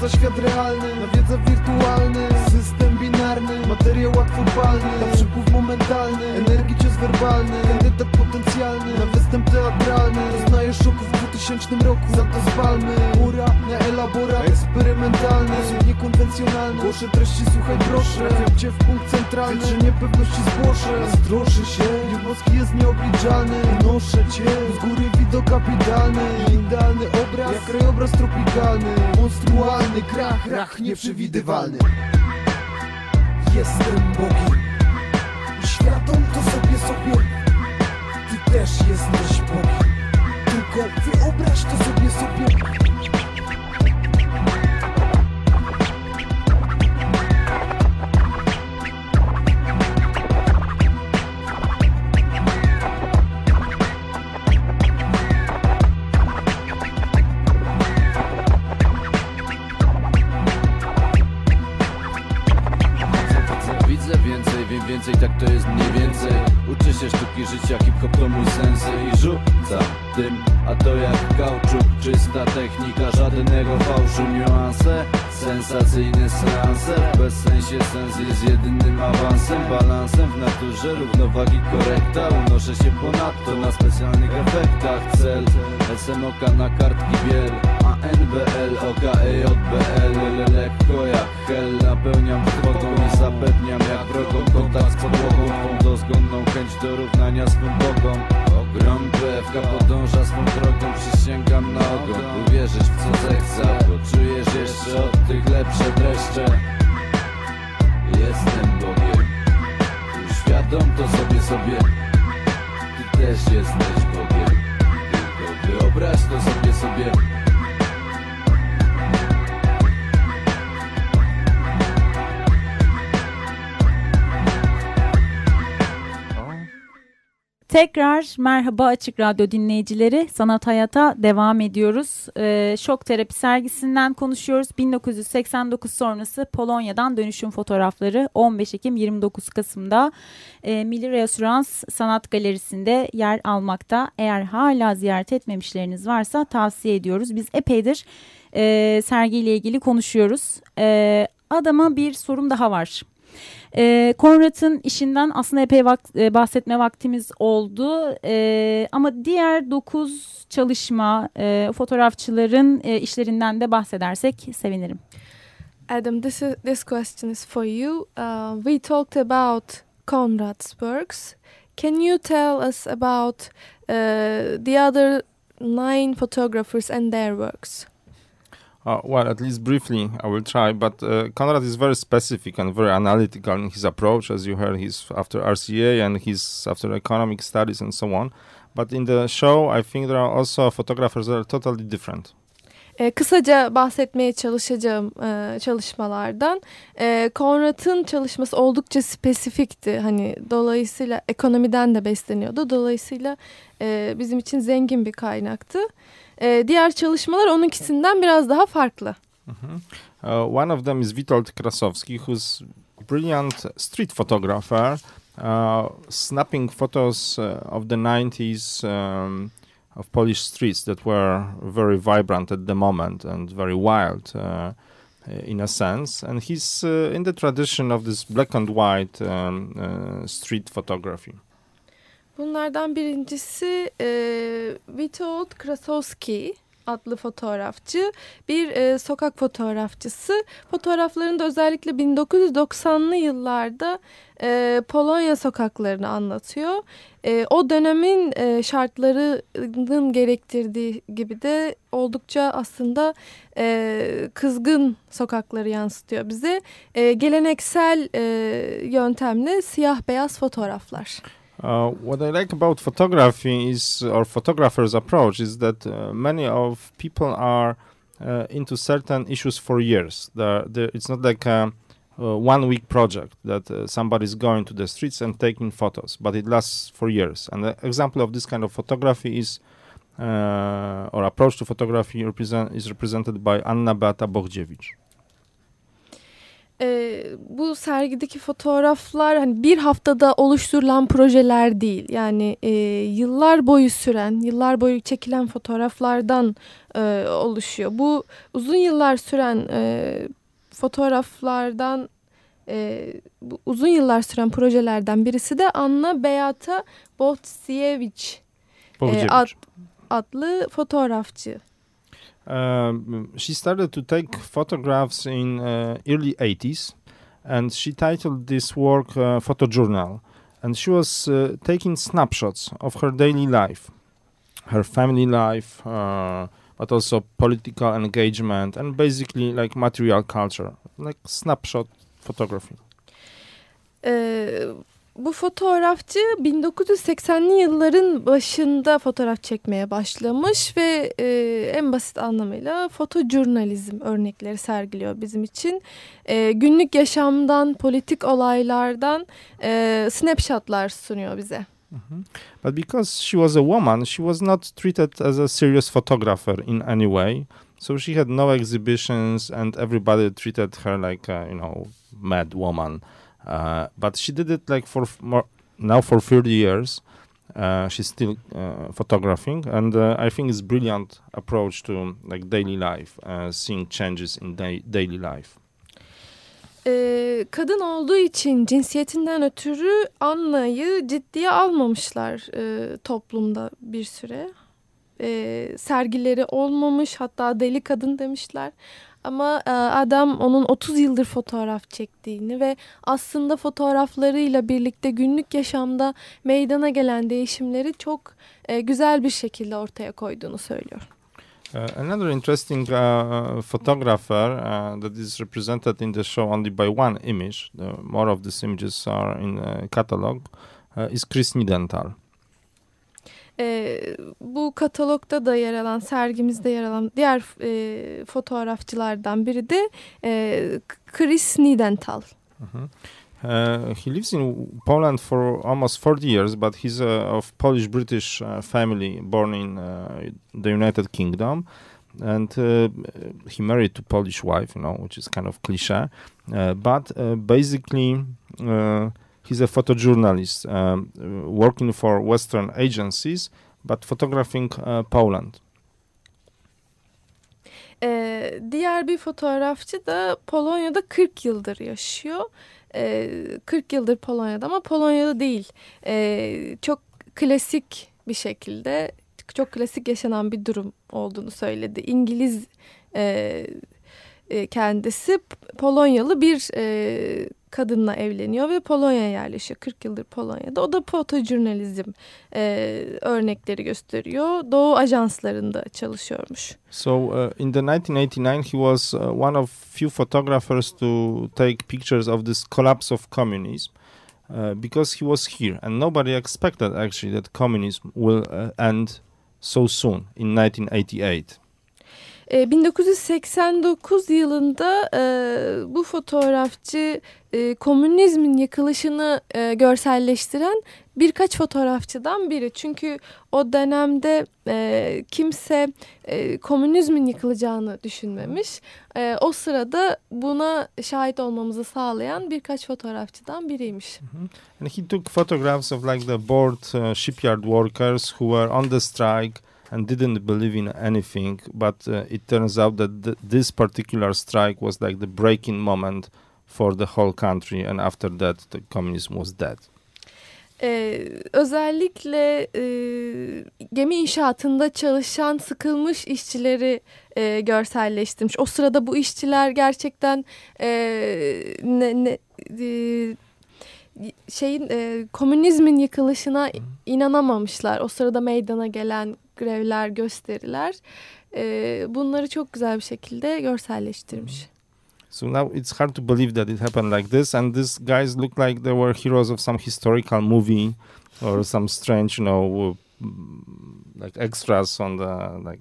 Speaker 8: Wyprzedza świat realny, nawiedza wirtualny System binarny, materiał łatwopalny Na przepływ momentalny, energii cios werbalny Kandydat potencjalny, na występ teatralny 2000 roku, za to spalmy Ura na elaborat. Eksperymentalny. Sposób niekonwencjonalny, głoszę treści, słuchaj proszę. Cię w punkt centralny, że niepewności zgłoszę? Zdroszy się, jednostki jest nieobliczalny. Noszę cię, z góry widok kapitalny. Idealny obraz, jak krajobraz tropikalny. Monstrualny krach, rach nieprzewidywalny. Jestem Bogiem. Światom to sobie sobie. Ty też jesteś Bogiem
Speaker 9: O bresto subiu, subiu. Hip-hop to mój sens I rzucam tym, a to jak kauczuk Czysta technika, żadnego fałszu Niuanse, sensacyjne seanse. Bez sensie sens jest jedynym awansem Balansem w naturze, równowagi korekta. Unoszę się ponadto na specjalnych efektach. Cel, SMOK na kartki biel NBL, OKEJBL Lekko jak hel, napełniam kwotą i zapewniam jak wrogom Kontakt z podłogą, twą dozgonną chęć do równania swym bogom Ogrom PFK podąża swą drogą, przysięgam na ogon. Uwierzysz w co zechce, bo czujesz jeszcze od tych lepsze dreszcze. Jestem Bogiem, uświadom to sobie sobie. Ty też jesteś Bogiem, tylko wyobraź to sobie sobie
Speaker 1: Tekrar merhaba Açık Radyo dinleyicileri. Sanat Hayat'a devam ediyoruz. Ee, Şok Terapi sergisinden konuşuyoruz. 1989 sonrası Polonya'dan dönüşüm fotoğrafları 15 Ekim 29 Kasım'da e, Milli Reasürans Sanat Galerisi'nde yer almakta. Eğer hala ziyaret etmemişleriniz varsa tavsiye ediyoruz. Biz epeydir e, sergiyle ilgili konuşuyoruz. E, adama bir sorum daha var. E, Konrad'ın işinden aslında epey vak- e, bahsetme vaktimiz oldu. E, ama diğer dokuz çalışma e, fotoğrafçıların e, işlerinden de bahsedersek sevinirim.
Speaker 3: Adam, this is, this question is for you. Uh, we talked about Conrad's works. Can you tell us about uh, the other nine photographers and their works?
Speaker 5: Uh, well, at least briefly, I will try. But uh, Conrad is very specific and very analytical in his approach. As you heard, he's after RCA and he's after economic studies and so on. But in the show, I think there are also photographers that are totally different.
Speaker 3: E, kısaca bahsetmeye çalışacağım e, çalışmalardan. E, Conrad'ın çalışması oldukça spesifikti. Hani dolayısıyla ekonomiden de besleniyordu. Dolayısıyla e, bizim için zengin bir kaynaktı. E, diğer çalışmalar onunkisinden biraz daha farklı.
Speaker 5: Uh, one of them is Witold Krasowski, who's brilliant street photographer, uh, snapping photos uh, of the 90s um, of Polish streets that were very vibrant at the moment and very wild uh, in a sense. And he's uh, in the tradition of this black and white um, uh, street photography.
Speaker 3: Bunlardan birincisi e, Witold Krasowski adlı fotoğrafçı. Bir e, sokak fotoğrafçısı. Fotoğraflarında özellikle 1990'lı yıllarda e, Polonya sokaklarını anlatıyor. E, o dönemin e, şartlarının gerektirdiği gibi de oldukça aslında e, kızgın sokakları yansıtıyor bize. E, geleneksel e, yöntemle siyah beyaz fotoğraflar.
Speaker 5: Uh, what I like about photography is, or photographers' approach, is that uh, many of people are uh, into certain issues for years. They're, they're, it's not like a, uh, one week project that uh, somebody's going to the streets and taking photos, but it lasts for years. And the example of this kind of photography is, uh, or approach to photography represent, is represented by Anna Beata Bohdziewicz.
Speaker 3: Ee, bu sergideki fotoğraflar hani bir haftada oluşturulan projeler değil. Yani e, yıllar boyu süren, yıllar boyu çekilen fotoğraflardan e, oluşuyor. Bu uzun yıllar süren e, fotoğraflardan, e, bu uzun yıllar süren projelerden birisi de Anna Beata Bohdziewicz
Speaker 5: Bohdziewicz.
Speaker 3: ad, adlı fotoğrafçı.
Speaker 5: Um, she started to take photographs in uh, early 80s and she titled this work uh, photojournal. And she was uh, taking snapshots of her daily life her family life uh, but also political engagement and basically like material culture like snapshot photography.
Speaker 3: Ee, bu fotoğrafçı 1980'li yılların başında fotoğraf çekmeye başlamış ve e, en basit anlamıyla fotojurnalizm örnekleri sergiliyor bizim için. E, günlük yaşamdan, politik olaylardan e, snapshotlar sunuyor bize.
Speaker 5: But because she was a woman, she was not treated as a serious photographer in any way. So she had no exhibitions, and everybody treated her like a, you know, mad woman. Uh, but she did it like for more now for 30 years. Uh, she's still uh, photographing, and uh, I think it's brilliant approach to like daily life, uh, seeing changes in da- daily life.
Speaker 3: E, kadın olduğu için cinsiyetinden ötürü Anna'yı ciddiye almamışlar e, toplumda bir süre. E, sergileri olmamış hatta deli kadın demişler. Ama e, adam onun 30 yıldır fotoğraf çektiğini ve aslında fotoğraflarıyla birlikte günlük yaşamda meydana gelen değişimleri çok e, güzel bir şekilde ortaya koyduğunu söylüyor.
Speaker 5: Uh, another interesting uh, photographer uh, that is represented in the show only by one image, the, more of these images are in the catalog, uh, is Chris Nidenthal.
Speaker 3: E, bu katalogda da yer alan, sergimizde yer alan diğer e, fotoğrafçılardan biri de e, Chris Nidenthal.
Speaker 5: Mhm. Uh, he lives in Poland for almost 40 years, but he's uh, of Polish British uh, family, born in uh, the United Kingdom. And he married to Polish wife, you know, which is kind of cliche. But basically, he's a photojournalist um, uh, working for Western agencies, but photographing uh, Poland.
Speaker 3: Ee, diğer bir fotoğrafçı da Polonya'da 40 yıldır yaşıyor. Ee, 40 yıldır Polonya'da ama Polonya'da değil. Ee, çok klasik bir şekilde, çok klasik yaşanan bir durum olduğunu söyledi. İngiliz e, e, kendisi Polonyalı bir e, kadınla evleniyor ve Polonya'ya yerleşiyor. 40 yıldır Polonya'da. O da fotojurnalizm e, örnekleri gösteriyor. Doğu ajanslarında çalışıyormuş.
Speaker 5: So uh, in the 1989, he was uh, one of few photographers to take pictures of this collapse of communism uh, because he was here, and nobody expected actually that communism will uh, end so soon in 1988.
Speaker 3: E, 1989 yılında e, bu fotoğrafçı e, komünizmin yıkılışını e, görselleştiren birkaç fotoğrafçıdan biri. Çünkü o dönemde kimse komünizmin yıkılacağını düşünmemiş. O sırada buna şahit olmamızı sağlayan birkaç fotoğrafçıdan biriymiş.
Speaker 5: And he took photographs of like the bored uh, shipyard workers who were on the strike and didn't believe in anything. But uh, it turns out that th- this particular strike was like the breaking moment for the whole country, and after that, the communism was dead.
Speaker 3: Ee, özellikle e, gemi inşaatında çalışan sıkılmış işçileri e, görselleştirmiş. O sırada bu işçiler gerçekten e, ne, ne, e, şeyin e, komünizmin yıkılışına inanamamışlar. O sırada meydana gelen grevler, gösteriler e, bunları çok güzel bir şekilde görselleştirmiş.
Speaker 5: So now it's hard to believe that it happened like this, and these guys look like they were heroes of some historical movie or some strange, you know, like extras on the like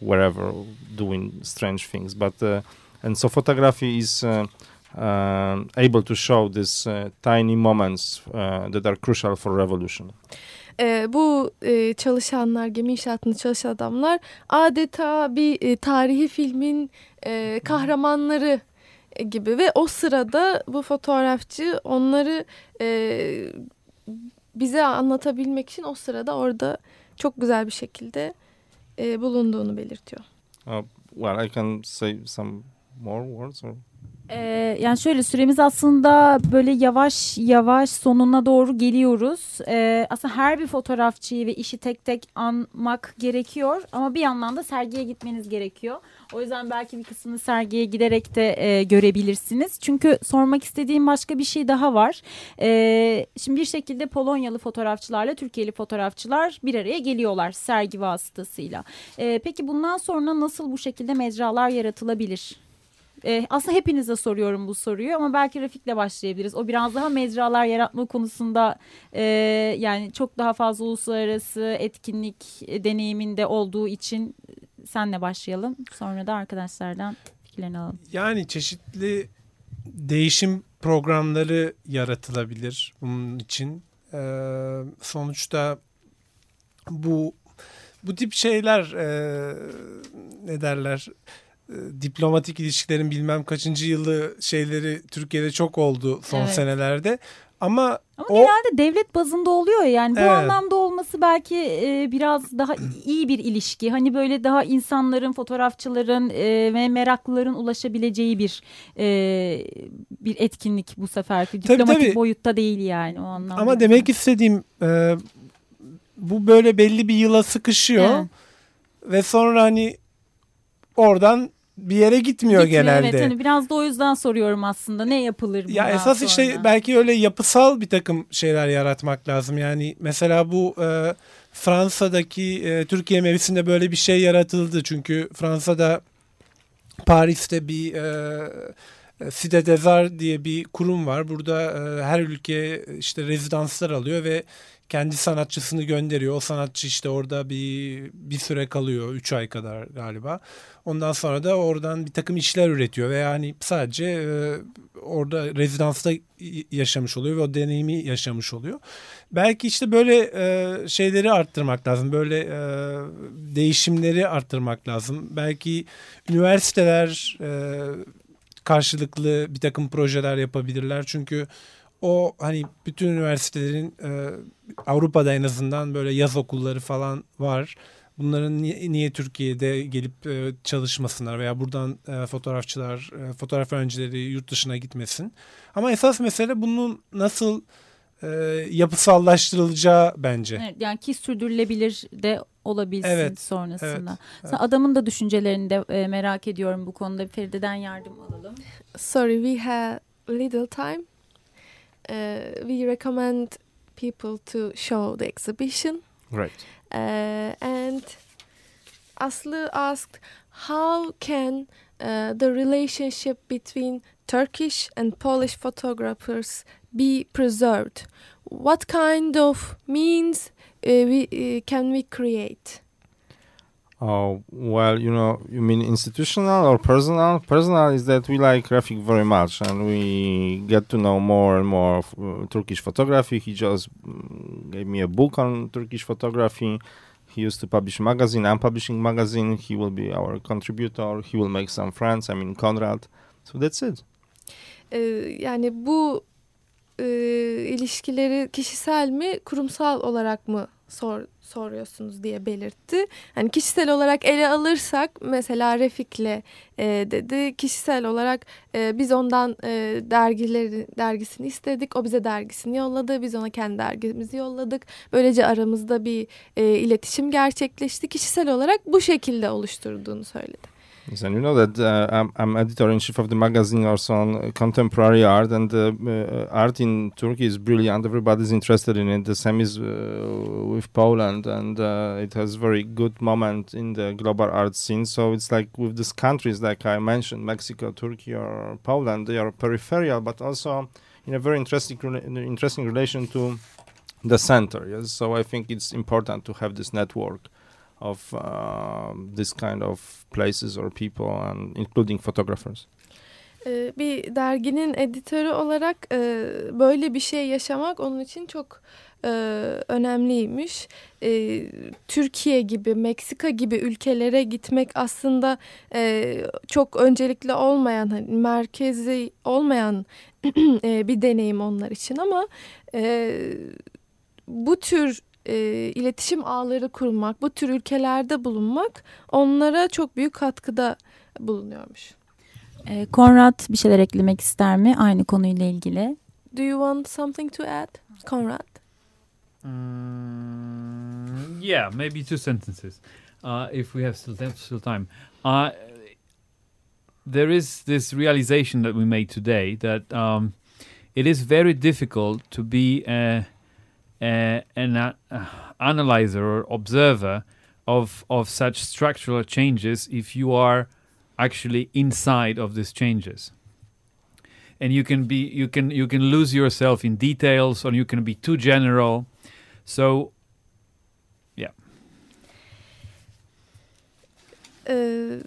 Speaker 5: wherever doing strange things. But uh, and so photography is uh, um, able to show these uh, tiny moments uh, that are crucial for revolution.
Speaker 3: E, bu e, çalışanlar, gemi inşaatında çalışan adamlar adeta bir e, tarihi filmin e, kahramanları gibi ve o sırada bu fotoğrafçı onları e, bize anlatabilmek için o sırada orada çok güzel bir şekilde e, bulunduğunu belirtiyor.
Speaker 5: Uh, well, I can say some more words or
Speaker 1: Ee, yani şöyle süremiz aslında böyle yavaş yavaş sonuna doğru geliyoruz. Ee, aslında her bir fotoğrafçıyı ve işi tek tek anmak gerekiyor ama bir yandan da sergiye gitmeniz gerekiyor. O yüzden belki bir kısmını sergiye giderek de e, görebilirsiniz. Çünkü sormak istediğim başka bir şey daha var. Ee, şimdi bir şekilde Polonyalı fotoğrafçılarla Türkiye'li fotoğrafçılar bir araya geliyorlar sergi vasıtasıyla. Ee, peki bundan sonra nasıl bu şekilde mecralar yaratılabilir? Ee, aslında hepinize soruyorum bu soruyu ama belki Rafik'le başlayabiliriz. O biraz daha mecralar yaratma konusunda e, yani çok daha fazla uluslararası etkinlik e, deneyiminde olduğu için e, senle başlayalım. Sonra da arkadaşlardan fikirlerini alalım.
Speaker 2: Yani çeşitli değişim programları yaratılabilir bunun için. Ee, sonuçta bu bu tip şeyler e, ne derler e, diplomatik ilişkilerin bilmem kaçıncı yılı şeyleri Türkiye'de çok oldu son
Speaker 1: Evet.
Speaker 2: senelerde. Ama,
Speaker 1: Ama
Speaker 2: o
Speaker 1: genelde devlet bazında oluyor ya, yani bu
Speaker 2: Evet.
Speaker 1: anlamda olması belki e, biraz daha iyi bir ilişki. Hani böyle daha insanların, fotoğrafçıların e, ve meraklıların ulaşabileceği bir e, bir etkinlik bu.
Speaker 2: Tabii,
Speaker 1: Diplomatik
Speaker 2: tabii.
Speaker 1: boyutta değil yani o anlamda.
Speaker 2: ama demek istediğim e, bu böyle belli bir yıla sıkışıyor
Speaker 1: Evet.
Speaker 2: ve sonra hani oradan bir yere gitmiyor,
Speaker 1: Gitmiyor,
Speaker 2: genelde.
Speaker 1: Evet, hani biraz da o yüzden soruyorum aslında ne yapılır
Speaker 2: Ya esas
Speaker 1: sonra?
Speaker 2: işte belki öyle yapısal bir takım şeyler yaratmak lazım. Yani mesela bu e, Fransa'daki e, Türkiye mevsiminde böyle bir şey yaratıldı. Çünkü Fransa'da Paris'te bir e, Cité des Arts diye bir kurum var. Burada e, her ülke işte rezidanslar alıyor ve kendi sanatçısını gönderiyor. O sanatçı işte orada bir bir süre kalıyor. 3 ay kadar galiba. Ondan sonra da oradan bir takım işler üretiyor ve yani sadece e, orada rezidansta yaşamış oluyor ve o deneyimi yaşamış oluyor. Belki işte böyle e, şeyleri arttırmak lazım. Böyle e, değişimleri arttırmak lazım. Belki üniversiteler e, karşılıklı bir takım projeler yapabilirler. Çünkü o hani bütün üniversitelerin e, Avrupa'da en azından böyle yaz okulları falan var. Bunların niye, niye Türkiye'de gelip e, çalışmasınlar veya buradan e, fotoğrafçılar, e, fotoğraf öğrencileri yurt dışına gitmesin. Ama esas mesele bunun nasıl e, yapısallaştırılacağı bence.
Speaker 1: Evet, yani ki sürdürülebilir de olabilsin
Speaker 2: Evet,
Speaker 1: sonrasında.
Speaker 2: evet,
Speaker 1: Sen adamın da düşüncelerini de e, merak ediyorum bu konuda. Feride'den yardım alalım.
Speaker 3: Sorry, we have little time. Uh, we recommend people to show the exhibition.
Speaker 5: Great.
Speaker 3: Uh, and Aslı asked, how can uh, the relationship between Turkish and Polish photographers be preserved? What kind of means we can we create?
Speaker 5: Oh, well, you know, you mean institutional or personal? Personal is that we like Rafik very much and we get to know more and more of uh, Turkish photography. He just mm, gave me a book on Turkish photography. He used to publish magazine. I'm publishing magazine. He will be our contributor. He will make some friends. I mean, Conrad. So that's it.
Speaker 3: Yani bu ilişkileri kişisel mi kurumsal olarak mı sor, soruyorsunuz diye belirtti. Hani kişisel olarak ele alırsak mesela Refik'le e, dedi kişisel olarak e, biz ondan e, dergileri dergisini istedik. O bize dergisini yolladı. Biz ona kendi dergimizi yolladık. Böylece aramızda bir e, iletişim gerçekleşti. Kişisel olarak bu şekilde oluşturduğunu söyledi.
Speaker 5: Yes, and you know that uh, I'm, I'm editor in chief of the magazine also on contemporary art, and uh, uh, art in Turkey is brilliant. Everybody's interested in it. The same is uh, with Poland, and uh, it has very good moment in the global art scene. So it's like with these countries, like I mentioned, Mexico, Turkey, or Poland, they are peripheral, but also in a very interesting interesting relation to the center. Yes, so I think it's important to have this network of um, this kind of places or people, and including photographers.
Speaker 3: Ee, bir derginin editörü olarak e, böyle bir şey yaşamak onun için çok e, önemliymiş. E, Türkiye gibi, Meksika gibi ülkelere gitmek aslında çok öncelikli olmayan, hani merkezi olmayan bir deneyim onlar için ama bu tür e, iletişim ağları kurmak, bu tür ülkelerde bulunmak onlara çok büyük katkıda bulunuyormuş.
Speaker 1: E, Konrad bir şeyler eklemek ister mi aynı konuyla ilgili?
Speaker 3: Do you want something to add, Konrad?
Speaker 6: Mm, yeah, maybe two sentences, uh, if we have still, still time. Uh, there is this realization that we made today that um, it is very difficult to be a, a, an uh, analyzer or observer of of such structural changes if you are actually inside of these changes. And you can be you can you can lose yourself in details or you can be too general. So yeah.
Speaker 3: Ee,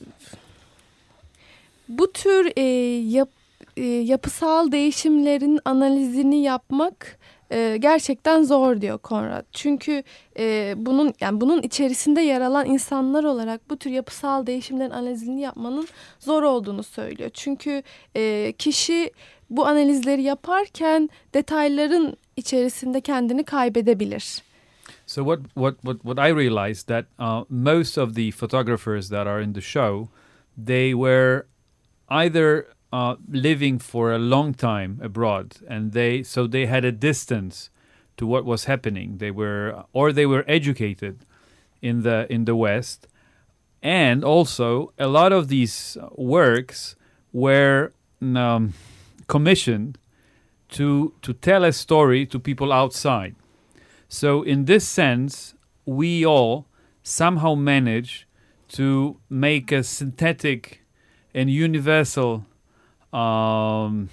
Speaker 3: bu tür e, yap, e, yapısal değişimlerin analizini yapmak e, gerçekten zor diyor Konrad. Çünkü e, bunun yani bunun içerisinde yer alan insanlar olarak bu tür yapısal değişimlerin analizini yapmanın zor olduğunu söylüyor. Çünkü e, kişi bu analizleri yaparken detayların içerisinde kendini kaybedebilir.
Speaker 6: So what what what what I realized that uh, most of the photographers that are in the show, they were either uh, living for a long time abroad, and they so they had a distance to what was happening. They were or they were educated in the in the West, and also a lot of these works were um, commissioned to to tell a story to people outside. So in this sense, we all somehow manage to make a synthetic and universal um,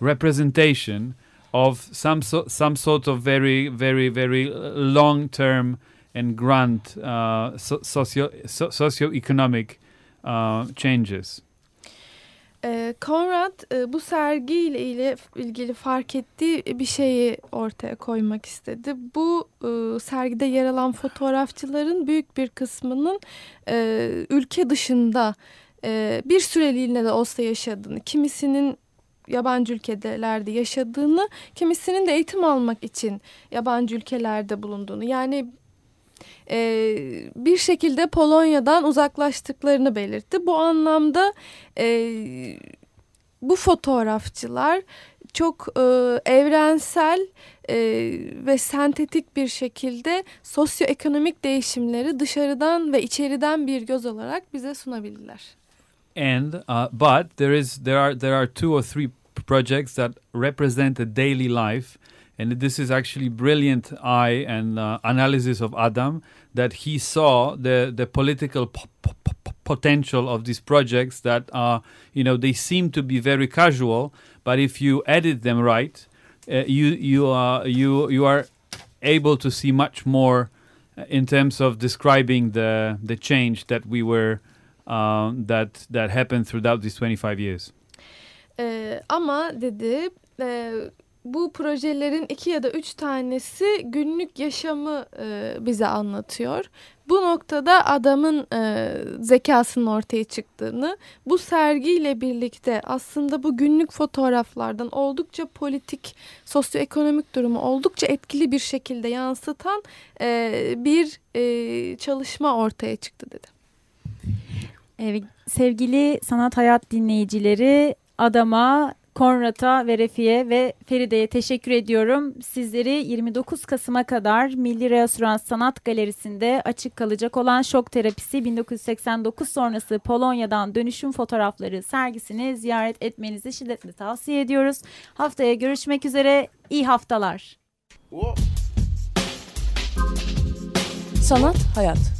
Speaker 6: representation of some so, some sort of very very very long term and grand uh, so, socio so, socioeconomic uh, changes.
Speaker 3: E, Conrad e, bu sergiyle ile ilgili fark ettiği bir şeyi ortaya koymak istedi. Bu e, sergide yer alan fotoğrafçıların büyük bir kısmının e, ülke dışında e, bir süreliğine de olsa yaşadığını, kimisinin yabancı ülkelerde yaşadığını, kimisinin de eğitim almak için yabancı ülkelerde bulunduğunu. Yani e, bir şekilde Polonya'dan uzaklaştıklarını belirtti. Bu anlamda e, bu fotoğrafçılar çok e, evrensel e, ve sentetik bir şekilde sosyoekonomik değişimleri dışarıdan ve içeriden bir göz olarak bize sunabildiler.
Speaker 6: And uh, but there is there are there are two or three projects that represent a daily life and this is actually brilliant eye and uh, analysis of Adam that he saw the the political potential of these projects that are you know they seem to be very casual but if you edit them right uh, you you are you you are able to see much more uh, in terms of describing the the change that we were um, that that happened throughout these 25 years.
Speaker 3: Ee, ama dedi e, bu projelerin iki ya da üç tanesi günlük yaşamı e, bize anlatıyor. Bu noktada adamın e, zekasının ortaya çıktığını, bu sergiyle birlikte aslında bu günlük fotoğraflardan oldukça politik, sosyoekonomik durumu oldukça etkili bir şekilde yansıtan e, bir e, çalışma ortaya çıktı dedi.
Speaker 1: Evet, sevgili Sanat Hayat dinleyicileri Adama, Konrad'a ve Refi'ye ve Feride'ye teşekkür ediyorum. Sizleri 29 Kasım'a kadar Milli Reasürans Sanat Galerisi'nde açık kalacak olan Şok Terapisi 1989 sonrası Polonya'dan dönüşüm fotoğrafları sergisini ziyaret etmenizi şiddetle tavsiye ediyoruz. Haftaya görüşmek üzere. İyi haftalar.
Speaker 4: Sanat, hayat.